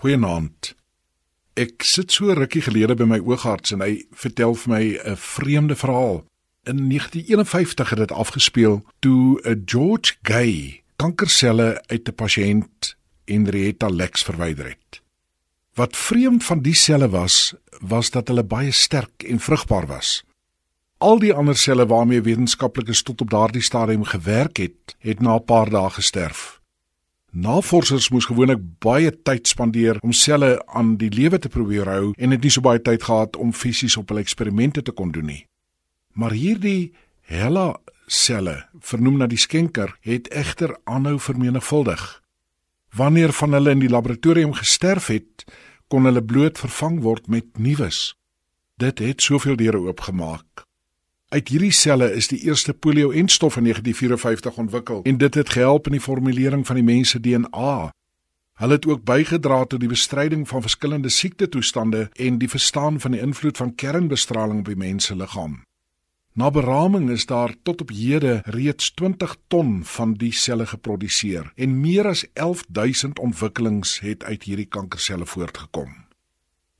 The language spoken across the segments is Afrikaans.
Goeienaand. Ek sit so rukkie gelede by my oogarts en hy vertel vir my 'n vreemde verhaal. In 1951 het dit afgespeel toe 'n George Gay kankerselle uit 'n pasiënt Henrietta Lex verwyder het. Wat vreemd van die selle was, was dat hulle baie sterk en vrugbaar was. Al die ander selle waarmee wetenskaplikes tot op daardie stadium gewerk het, het na 'n paar dae gesterf. Navorsers moes gewoonlik baie tyd spandeer om selle aan die lewe te probeer hou en het nie so baie tyd gehad om fisies op hulle eksperimente te kon doen nie. Maar hierdie Hella selle, vernoem na die skenker, het egter aanhou vermenigvuldig. Wanneer van hulle in die laboratorium gesterf het, kon hulle bloot vervang word met nuus. Dit het soveel deure oopgemaak. Uit hierdie selle is die eerste polio-enstof in 1954 ontwikkel en dit het gehelp in die formulering van die mense DNA. Hulle het ook bygedra tot die bestryding van verskillende siektetoestande en die verstaan van die invloed van kernbestraling op die menseliggaam. Na beraming is daar tot op hede reeds 20 ton van die selle geproduseer en meer as 11000 ontwikkelings het uit hierdie kankerselle voortgekom.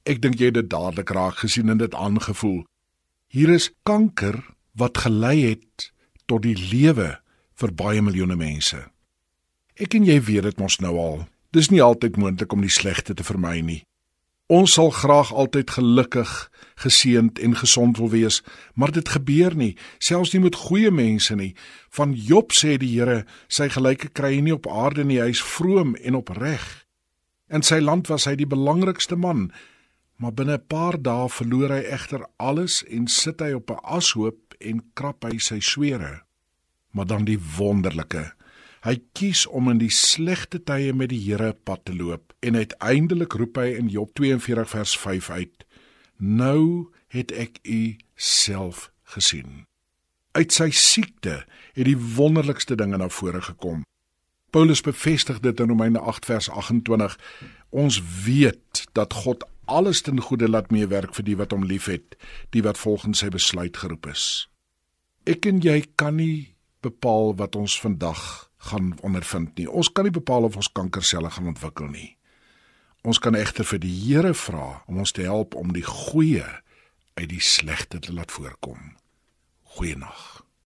Ek dink jy het dit dadelik raak gesien en dit aangevoel. Hier is kanker wat gelei het tot die lewe vir baie miljoene mense. Ek en jy weet dit mos nou al. Dis nie altyd moontlik om die slegte te vermy nie. Ons sal graag altyd gelukkig, geseënd en gesond wil wees, maar dit gebeur nie, selfs nie met goeie mense nie. Van Job sê die Here, sy gelyke kry nie op aarde nie, hy is vroom en opreg. In sy land was hy die belangrikste man, maar binne 'n paar dae verloor hy egter alles en sit hy op 'n ashoop en krap hy sy swere. Maar dan die wonderlike. Hy kies om in die slegte tye met die Here pad te loop en uiteindelik roep hy in Job 42 vers 5 uit: Nou het ek u self gesien. Uit sy siekte het die wonderlikste dinge na vore gekom. Paulus bevestig dit in Romeine 8 vers 28. Ons weet dat God alles ten goeie laat meewerk vir die wat hom liefhet, die wat volgens sy besluit geroep is. Ek en jy kan nie bepaal wat ons vandag gaan ondervind nie. Ons kan nie bepaal of ons kankerselle gaan ontwikkel nie. Ons kan egter vir die Here vra om ons te help om die goeie uit die slegte te laat voorkom. Goeienaand.